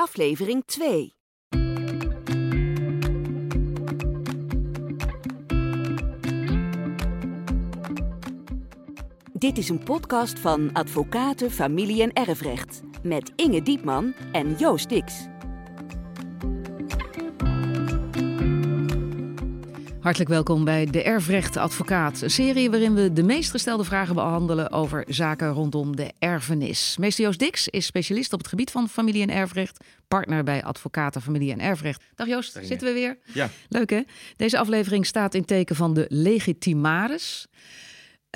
aflevering 2. Dit is een podcast van Advocaten, Familie en Erfrecht. Met Inge Diepman en Joost Dix. Hartelijk welkom bij de Erfrecht Advocaat, een serie waarin we de meest gestelde vragen behandelen over zaken rondom de erfenis. Meester Joost Dix is specialist op het gebied van familie- en erfrecht, partner bij Advocaten Familie en Erfrecht. Dag Joost, Dag, zitten we weer? Ja. Leuk hè? Deze aflevering staat in teken van de legitimaris.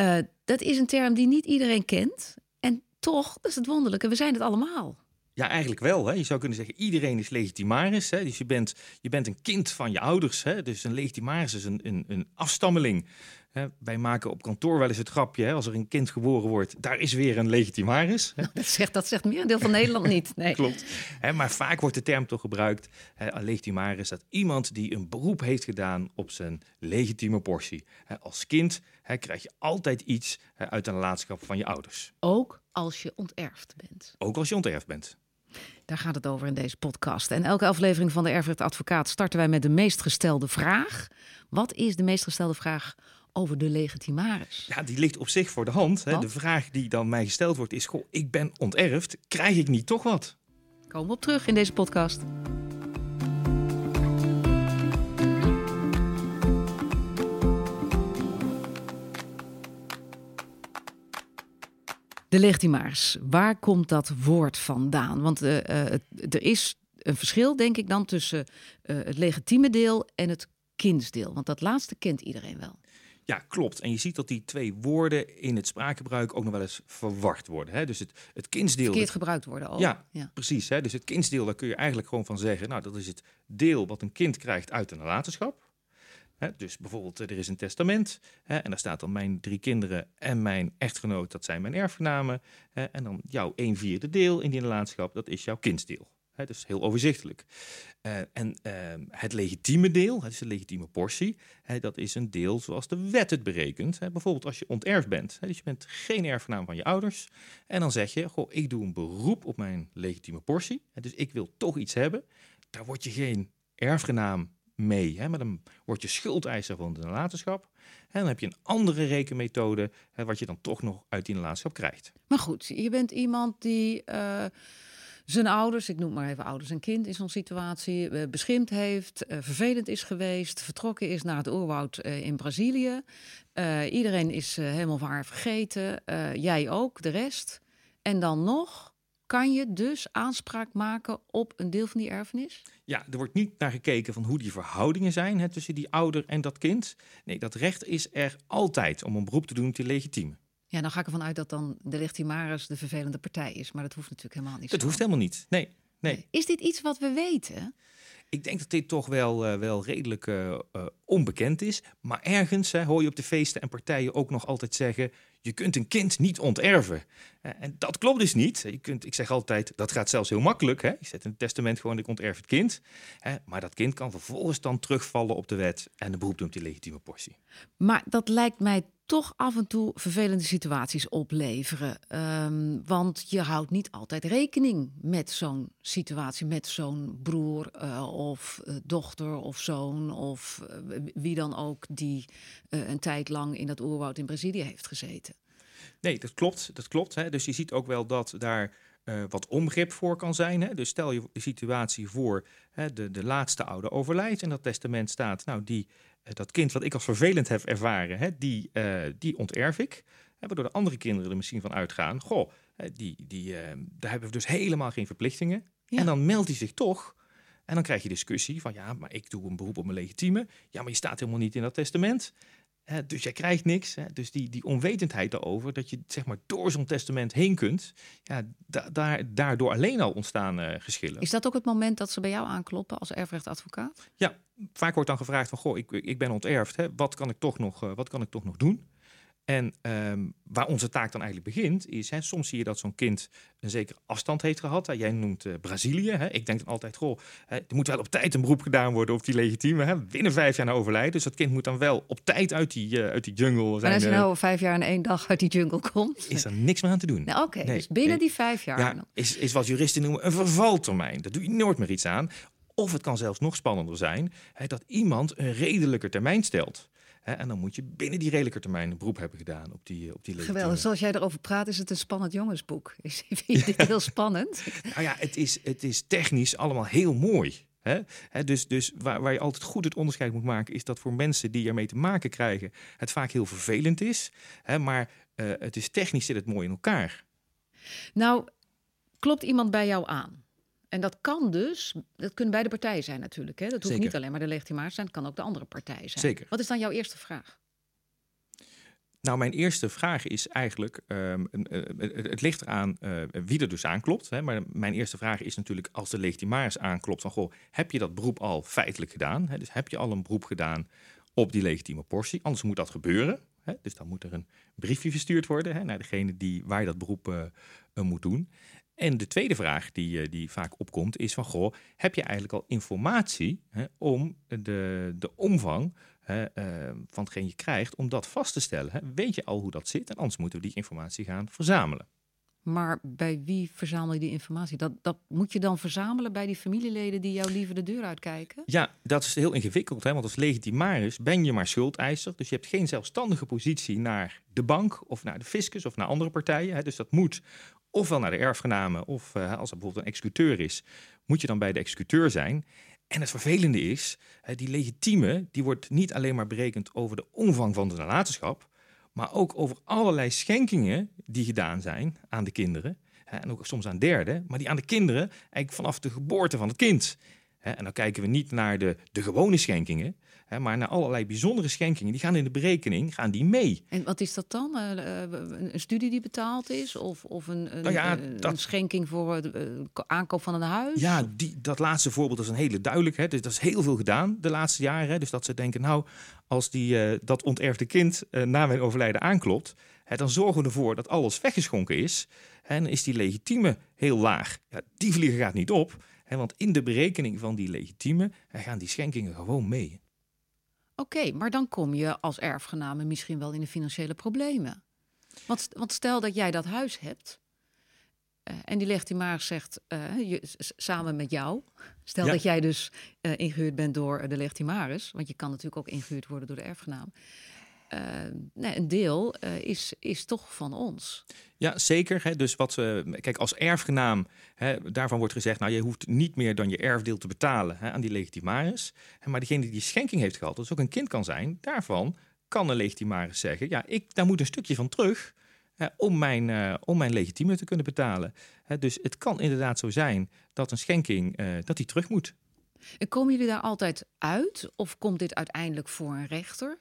Uh, dat is een term die niet iedereen kent. En toch, dat is het wonderlijke, we zijn het allemaal. Ja, eigenlijk wel. Hè. Je zou kunnen zeggen, iedereen is legitimaris. Hè. Dus je bent, je bent een kind van je ouders. Hè. Dus een legitimaris is een, een, een afstammeling. Hè. Wij maken op kantoor wel eens het grapje, hè, als er een kind geboren wordt, daar is weer een legitimaris. Hè. Dat, zegt, dat zegt meer een deel van Nederland niet. Nee. Klopt. Hè, maar vaak wordt de term toch gebruikt, hè, een legitimaris, dat iemand die een beroep heeft gedaan op zijn legitieme portie. Hè, als kind hè, krijg je altijd iets hè, uit de nalatenschap van je ouders. Ook als je onterfd bent. Ook als je onterfd bent. Daar gaat het over in deze podcast. En elke aflevering van de Erfrecht Advocaat starten wij met de meest gestelde vraag. Wat is de meest gestelde vraag over de legitimaris? Ja, die ligt op zich voor de hand. Hè. De vraag die dan mij gesteld wordt is: goh, ik ben onterfd, krijg ik niet toch wat? Komen we op terug in deze podcast. De legitimaris, waar komt dat woord vandaan? Want uh, uh, er is een verschil, denk ik, dan tussen uh, het legitieme deel en het kindsdeel. Want dat laatste kent iedereen wel. Ja, klopt. En je ziet dat die twee woorden in het spraakgebruik ook nog wel eens verward worden. Hè? Dus het, het kindsdeel... Verkeerd gebruikt worden. Ja, ja, precies. Hè? Dus het kindsdeel, daar kun je eigenlijk gewoon van zeggen... nou, dat is het deel wat een kind krijgt uit een nalatenschap. Dus bijvoorbeeld, er is een testament en daar staat dan mijn drie kinderen en mijn echtgenoot, dat zijn mijn erfgenamen. En dan jouw een vierde deel in die nalatenschap, dat is jouw kindsdeel. Dus heel overzichtelijk. Uh, en uh, het legitieme deel, het is de legitieme portie, dat is een deel zoals de wet het berekent. bijvoorbeeld als je onterfd bent, dus je bent geen erfgenaam van je ouders. En dan zeg je, goh, ik doe een beroep op mijn legitieme portie. dus ik wil toch iets hebben. Daar word je geen erfgenaam mee. Hè? Maar dan word je schuldeiser van de nalatenschap. En dan heb je een andere rekenmethode, hè, wat je dan toch nog uit die nalatenschap krijgt. Maar goed, je bent iemand die uh, zijn ouders, ik noem maar even ouders en kind in zo'n situatie, uh, beschimpt heeft, uh, vervelend is geweest, vertrokken is naar het oerwoud in Brazilië. iedereen is helemaal waar vergeten, jij ook, de rest. En dan nog kan je dus aanspraak maken op een deel van die erfenis? Ja, er wordt niet naar gekeken van hoe die verhoudingen zijn hè, tussen die ouder en dat kind. Nee, dat recht is er altijd om een beroep te doen op die legitieme. Ja, dan ga ik ervan uit dat dan de legitimaris de vervelende partij is. Maar dat hoeft natuurlijk helemaal niet. Dat zo. hoeft helemaal niet. Nee, nee. Is dit iets wat we weten? Ik denk dat dit toch wel, uh, wel redelijk uh, uh, onbekend is. Maar ergens hè, hoor je op de feesten en partijen ook nog altijd zeggen: je kunt een kind niet onterven. En dat klopt dus niet. Je kunt, ik zeg altijd, dat gaat zelfs heel makkelijk. Hè? Je zet in testament gewoon, ik onterf het kind. Maar dat kind kan vervolgens dan terugvallen op de wet en de beroep doen die legitieme portie. Maar dat lijkt mij toch af en toe vervelende situaties opleveren. Um, want je houdt niet altijd rekening met zo'n situatie, met zo'n broer uh, of dochter of zoon of wie dan ook die een tijd lang in dat oerwoud in Brazilië heeft gezeten. Nee, dat klopt. Dat klopt hè. Dus je ziet ook wel dat daar uh, wat onbegrip voor kan zijn. Hè. Dus stel je de situatie voor, hè, de, de laatste ouder overlijdt en dat testament staat, nou die, uh, dat kind wat ik als vervelend heb ervaren, hè, die, uh, die onterf ik. Hè, waardoor de andere kinderen er misschien van uitgaan, goh, die, die, daar hebben we dus helemaal geen verplichtingen. Ja. En dan meldt hij zich toch. En dan krijg je discussie van ja, maar ik doe een beroep op mijn legitieme. Ja, maar je staat helemaal niet in dat testament. Dus jij krijgt niks. Hè, dus die, die onwetendheid daarover, dat je zeg maar door zo'n testament heen kunt, ja, da daar, daardoor alleen al ontstaan uh, geschillen. Is dat ook het moment dat ze bij jou aankloppen als erfrechtadvocaat? Ja, vaak wordt dan gevraagd van, goh, ik, ik ben onterfd, hè, wat, kan ik toch nog, uh, wat kan ik toch nog doen? En um, waar onze taak dan eigenlijk begint, is hè, soms zie je dat zo'n kind een zekere afstand heeft gehad. Hè. Jij noemt uh, Brazilië. Hè. Ik denk dan altijd, goh, hè, er moet wel op tijd een beroep gedaan worden op die legitieme. Hè. Binnen vijf jaar na overlijden. Dus dat kind moet dan wel op tijd uit die, uh, uit die jungle zijn. En als je nou vijf jaar en één dag uit die jungle komt? Is er niks meer aan te doen. Nou, Oké, okay, nee, dus binnen nee. die vijf jaar. Ja, is, is wat juristen noemen een vervaltermijn. Daar doe je nooit meer iets aan. Of het kan zelfs nog spannender zijn hè, dat iemand een redelijker termijn stelt. Hè, en dan moet je binnen die redelijke termijn een beroep hebben gedaan op die, op die Geweldig. Zoals jij erover praat, is het een spannend jongensboek. Vind je dit heel spannend? nou ja, het is, het is technisch allemaal heel mooi. Hè? dus dus waar, waar, je altijd goed het onderscheid moet maken, is dat voor mensen die ermee te maken krijgen, het vaak heel vervelend is. Hè? Maar uh, het is technisch zit het mooi in elkaar. Nou, klopt iemand bij jou aan? En dat kan dus, dat kunnen beide partijen zijn natuurlijk. Hè? Dat hoeft niet alleen maar de legitimatie zijn, het kan ook de andere partij zijn. Zeker. Wat is dan jouw eerste vraag? Nou, mijn eerste vraag is eigenlijk, um, het ligt eraan uh, wie er dus aanklopt. Hè, maar mijn eerste vraag is natuurlijk, als de legitimaris aanklopt, van goh, heb je dat beroep al feitelijk gedaan? Hè? Dus heb je al een beroep gedaan op die legitieme portie? Anders moet dat gebeuren. Hè? Dus dan moet er een briefje verstuurd worden hè, naar degene die, waar je dat beroep uh, moet doen. En de tweede vraag die, eh, die vaak opkomt is van, goh, heb je eigenlijk al informatie hè, om de, de omvang hè, uh, van hetgeen je krijgt, om dat vast te stellen? Hè? Weet je al hoe dat zit? En anders moeten we die informatie gaan verzamelen. Maar bij wie verzamel je die informatie? Dat, dat moet je dan verzamelen bij die familieleden die jou liever de deur uitkijken? Ja, dat is heel ingewikkeld. Hè? Want als legitimaris ben je maar schuldeiser. Dus je hebt geen zelfstandige positie naar de bank of naar de fiscus of naar andere partijen. Hè? Dus dat moet ofwel naar de erfgenamen, of uh, als er bijvoorbeeld een executeur is, moet je dan bij de executeur zijn. En het vervelende is, uh, die legitieme, die wordt niet alleen maar berekend over de omvang van de nalatenschap, maar ook over allerlei schenkingen die gedaan zijn aan de kinderen. En ook soms aan derden, maar die aan de kinderen eigenlijk vanaf de geboorte van het kind. En dan kijken we niet naar de, de gewone schenkingen, Hè, maar naar allerlei bijzondere schenkingen, die gaan in de berekening, gaan die mee. En wat is dat dan? Uh, een studie die betaald is? Of, of een, een, nou ja, dat, een schenking voor de aankoop van een huis? Ja, die, dat laatste voorbeeld is een hele duidelijk. Hè. Dus dat is heel veel gedaan de laatste jaren. Hè. Dus dat ze denken, nou, als die, uh, dat onterfde kind uh, na mijn overlijden aanklopt... Hè, dan zorgen we ervoor dat alles weggeschonken is. En is die legitieme heel laag. Ja, die vliegen gaat niet op. Hè, want in de berekening van die legitieme gaan die schenkingen gewoon mee. Oké, maar dan kom je als erfgename misschien wel in de financiële problemen. Want, want stel dat jij dat huis hebt uh, en die legitimaris zegt uh, je, samen met jou. Stel dat jij dus uh, ingehuurd bent door de legitimaris, want je kan natuurlijk ook ingehuurd worden door de erfgenaam. Uh, nee, een deel uh, is, is toch van ons. Ja, zeker. Hè. Dus wat we, kijk, als erfgenaam, hè, daarvan wordt gezegd, nou, je hoeft niet meer dan je erfdeel te betalen hè, aan die legitimaris. Maar degene die die schenking heeft gehad, dat ook een kind kan zijn, daarvan kan een legitimaris zeggen, ja, ik, daar moet een stukje van terug. Om, mijn, uh, om mijn legitieme te kunnen betalen. Hè, dus het kan inderdaad zo zijn dat een schenking dat die terug moet. En komen jullie daar altijd uit? Of komt dit uiteindelijk voor een rechter?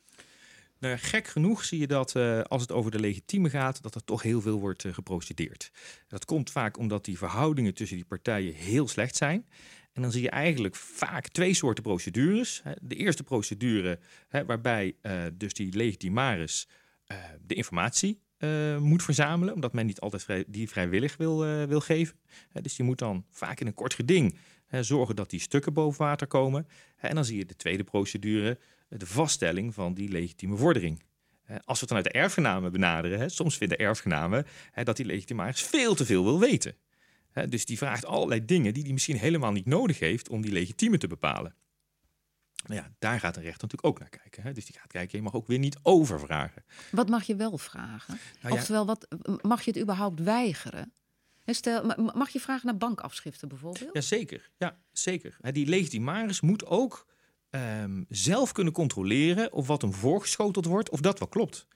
Nou, gek genoeg zie je dat uh, als het over de legitieme gaat, dat er toch heel veel wordt uh, geprocedeerd. Dat komt vaak omdat die verhoudingen tussen die partijen heel slecht zijn. En dan zie je eigenlijk vaak twee soorten procedures. De eerste procedure hè, waarbij uh, dus die legitimaris de informatie moet verzamelen, omdat men niet altijd die vrijwillig wil, wil geven. dus die moet dan vaak in een kort geding zorgen dat die stukken boven water komen. En dan zie je de tweede procedure, de vaststelling van die legitieme vordering. Als we het vanuit de erfgenamen benaderen, soms vinden erfgenamen dat die legitimaris veel te veel wil weten. Dus die vraagt allerlei dingen die hij misschien helemaal niet nodig heeft om die legitieme te bepalen. Nou ja, daar gaat een rechter natuurlijk ook naar kijken. Dus die gaat kijken, je mag ook weer niet overvragen. Wat mag je wel vragen? Nou ja, Oftewel, wat, mag je het überhaupt weigeren? Stel, mag je vragen naar bankafschriften bijvoorbeeld? Jazeker, ja, zeker. Die legitimaris moet ook um, zelf kunnen controleren of wat hem voorgeschoteld wordt, of dat wel klopt.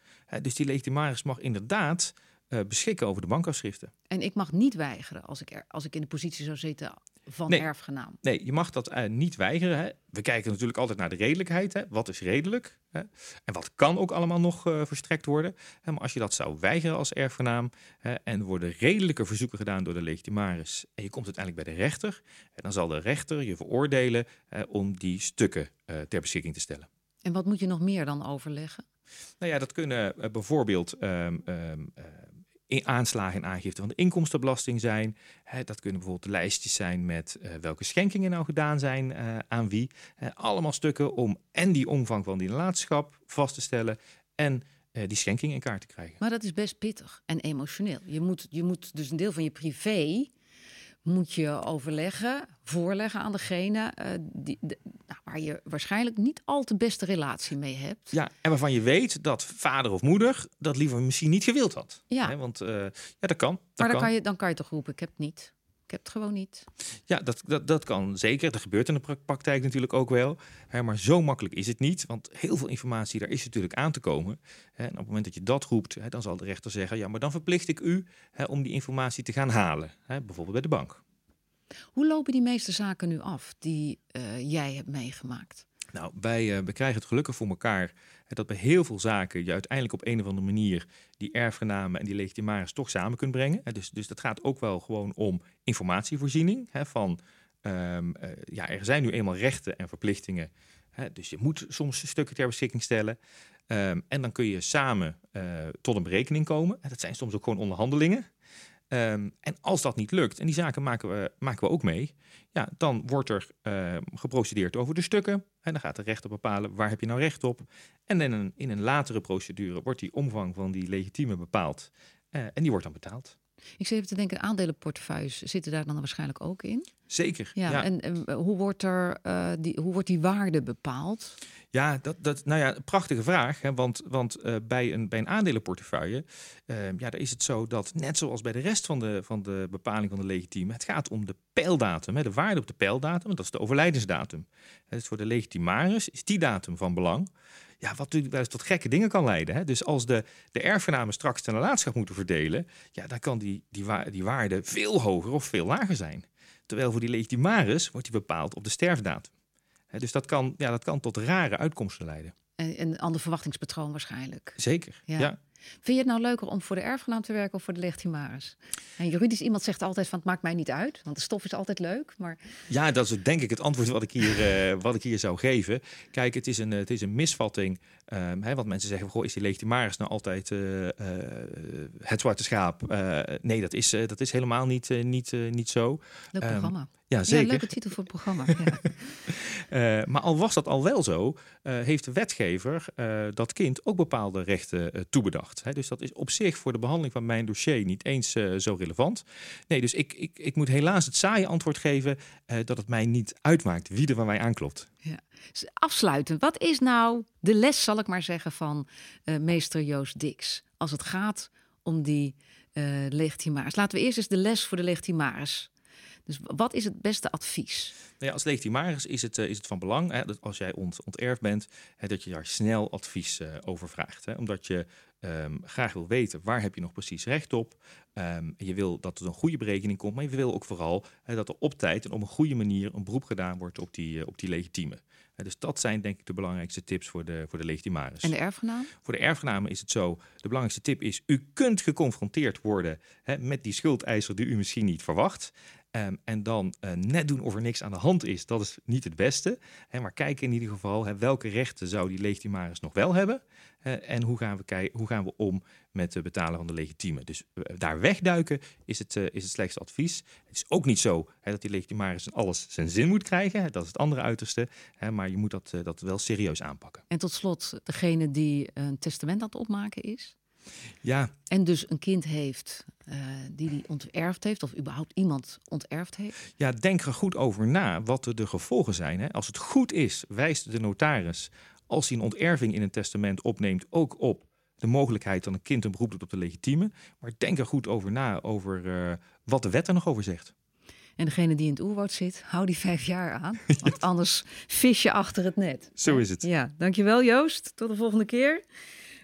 dus die legitimaris mag inderdaad uh, beschikken over de bankafschriften. En ik mag niet weigeren als ik, er, als ik in de positie zou zitten van nee, erfgenaam. Nee, je mag dat uh, niet weigeren. Hè. We kijken natuurlijk altijd naar de redelijkheid. Hè. Wat is redelijk? Hè. En wat kan ook allemaal nog uh, verstrekt worden? Hè. Maar als je dat zou weigeren als erfgenaam hè, en worden redelijke verzoeken gedaan door de legitimaris en je komt uiteindelijk bij de rechter, dan zal de rechter je veroordelen om die stukken ter beschikking te stellen. En wat moet je nog meer dan overleggen? Nou ja, dat kunnen eh, bijvoorbeeld ehm, ehm, eh, aanslagen en aangifte van de inkomstenbelasting zijn. Dat kunnen bijvoorbeeld lijstjes zijn met eh, welke schenkingen nou gedaan zijn eh, aan wie. Allemaal stukken om en die omvang van die nalatenschap vast te stellen en eh, die schenking in kaart te krijgen. Maar dat is best pittig en emotioneel. Je moet, je moet dus een deel van je privé moet je overleggen, voorleggen aan degene eh, die, de- nou, waar je waarschijnlijk niet al te beste relatie mee hebt. Ja, en waarvan je weet dat vader of moeder dat liever misschien niet gewild had. Ja. Want eh, ja, dat kan. Dat maar dan kan. kan, je, dan kan je toch roepen, ik heb het niet. Ik heb het gewoon niet. Ja, dat, dat, dat kan zeker. Dat gebeurt in de pra- praktijk natuurlijk ook wel. Hè, maar zo makkelijk is het niet. Want heel veel informatie, daar is natuurlijk aan te komen. Hè, en op het moment dat je dat roept, hè, dan zal de rechter zeggen... ja, maar dan verplicht ik u hè, om die informatie te gaan halen. Hè, bijvoorbeeld bij de bank. Hoe lopen die meeste zaken nu af die eh, jij hebt meegemaakt? Nou, wij, eh, we krijgen het gelukkig voor elkaar... dat bij heel veel zaken je uiteindelijk op een of andere manier... die erfgenamen en die legitimaris toch samen kunt brengen. Dus, dus dat gaat ook wel gewoon om informatievoorziening. Hè, van, ehm, eh, ja, er zijn nu eenmaal rechten en verplichtingen... Hè, dus je moet soms stukken ter beschikking stellen. Ehm, en dan kun je samen eh, tot een berekening komen. En dat zijn soms ook gewoon onderhandelingen. Ehm, en als dat niet lukt, en die zaken maken we, maken we ook mee, ja, dan wordt er ehm, geprocedeerd over de stukken. En dan gaat de rechter bepalen waar heb je nou recht op. En in een, in een latere procedure wordt die omvang van die legitieme bepaald. Eh, en die wordt dan betaald. Ik zit even te denken, aandelenportefeuilles zitten daar dan waarschijnlijk ook in. Zeker. Ja, ja. en eh, hoe, wordt er, eh, die, hoe wordt die waarde bepaald? Ja, dat, dat, nou ja, prachtige vraag. Hè? Want, want eh, bij, een, bij een aandelenportefeuille, ja, daar is het zo dat net zoals bij de rest van de, van de bepaling van de legitieme, het gaat om de pijldatum, hè? de waarde op de pijldatum, want dat is de overlijdensdatum. Dus voor de legitimaris is die datum van belang. Ja, wat natuurlijk wel eens tot gekke dingen kan leiden. Hè? Dus als de, de erfgenamen straks de nalatenschap moeten verdelen, ja, dan kan die, die, wa- die waarde veel hoger of veel lager zijn. Terwijl voor die legitimaris wordt die bepaald op de sterfdatum. Hè, dus dat kan, ja, dat kan tot rare uitkomsten leiden. En een ander verwachtingspatroon waarschijnlijk. Zeker. Ja. Ja. Vind je het nou leuker om voor de erfgenaam te werken of voor de legitimaris? En juridisch iemand zegt altijd van het maakt mij niet uit, want de stof is altijd leuk. Maar Ja, dat is denk ik het antwoord wat ik hier, eh, wat ik hier zou geven. Kijk, het is een, het is een misvatting. ehm, hè, want mensen zeggen, goh, is die legitimaris nou altijd eh, eh, het zwarte schaap? Nee, dat is, dat is helemaal niet, niet, niet zo. leuk Ehm, programma. Ja, Ja, zeker. leuke titel voor het programma. Ja. Eh, maar al was dat al wel zo, eh, heeft de wetgever eh, dat kind ook bepaalde rechten toebedacht. Hè? Dus dat is op zich voor de behandeling van mijn dossier niet eens zo relevant. Nee, dus ik, ik, ik moet helaas het saaie antwoord geven dat het mij niet uitmaakt wie er bij mij aanklopt. Dus Afsluitend, wat is nou de les, zal ik maar zeggen, van meester Joost Dix? Als het gaat om die legitimaris. Laten we eerst eens de les voor de legitimaris. Dus wat is het beste advies? Nou ja, als legitimaris is het, eh, is het van belang hè, dat als jij ont, onterfd bent, hè, dat je daar snel advies eh, over vraagt. Hè, omdat je ehm, graag wil weten waar heb je nog precies recht op. Ehm, je wil dat er een goede berekening komt, maar je wil ook vooral hè, dat er op tijd en op een goede manier een beroep gedaan wordt op die, eh, op die legitieme. Dus dat zijn denk ik de belangrijkste tips voor de, voor de legitimaris. En de erfgenaam? Voor de erfgenamen is het zo, de belangrijkste tip is, u kunt geconfronteerd worden hè, met die schuldeiser die u misschien niet verwacht. Ehm, en dan eh, net doen of er niks aan de hand is, dat is niet het beste. Hè, maar kijk in ieder geval, hè, welke rechten zou die legitimaris nog wel hebben? Eh, en hoe gaan, we hoe gaan we om met het betalen van de legitieme? Dus eh, daar wegduiken is het, is het slechtste advies. Het is ook niet zo hè, dat die legitimaris alles zijn zin moet krijgen. Dat is het andere uiterste. Hè, maar je moet dat, dat wel serieus aanpakken. En tot slot, degene die een testament aan het opmaken is. Ja, En dus een kind heeft eh, die die onterfd heeft, of überhaupt iemand onterfd heeft. Ja, denk er goed over na wat de, de gevolgen zijn. Hè. Als het goed is, wijst de notaris, als hij een onterving in een testament opneemt, ook op de mogelijkheid dat een kind een beroep doet op de legitieme. Maar denk er goed over na, over eh, wat de wet er nog over zegt. En degene die in het oerwoud zit, hou die vijf jaar aan. Want anders vis je achter het net. Zo is het. Ja, dankjewel Joost. Tot de volgende keer.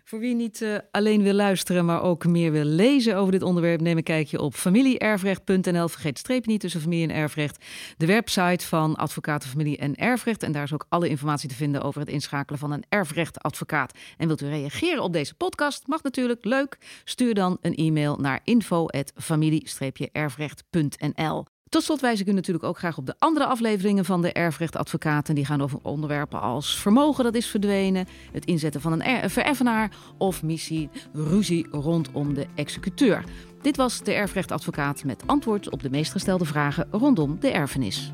Voor wie niet eh, alleen wil luisteren, maar ook meer wil lezen over dit onderwerp, neem een kijkje op familieerfrecht.nl. Vergeet streep niet tussen familie en erfrecht. De website van Advocaten Familie en Erfrecht. En daar is ook alle informatie te vinden over het inschakelen van een erfrechtadvocaat. En wilt u reageren op deze podcast? Mag natuurlijk, leuk. Stuur dan een e-mail naar info@familie-erfrecht.nl. Tot slot wijs ik u natuurlijk ook graag op de andere afleveringen van de Erfrechtadvocaten. Die gaan over onderwerpen als vermogen dat is verdwenen, het inzetten van een vereffenaar of missie ruzie rondom de executeur. Dit was de Erfrechtadvocaat met antwoord op de meest gestelde vragen rondom de erfenis.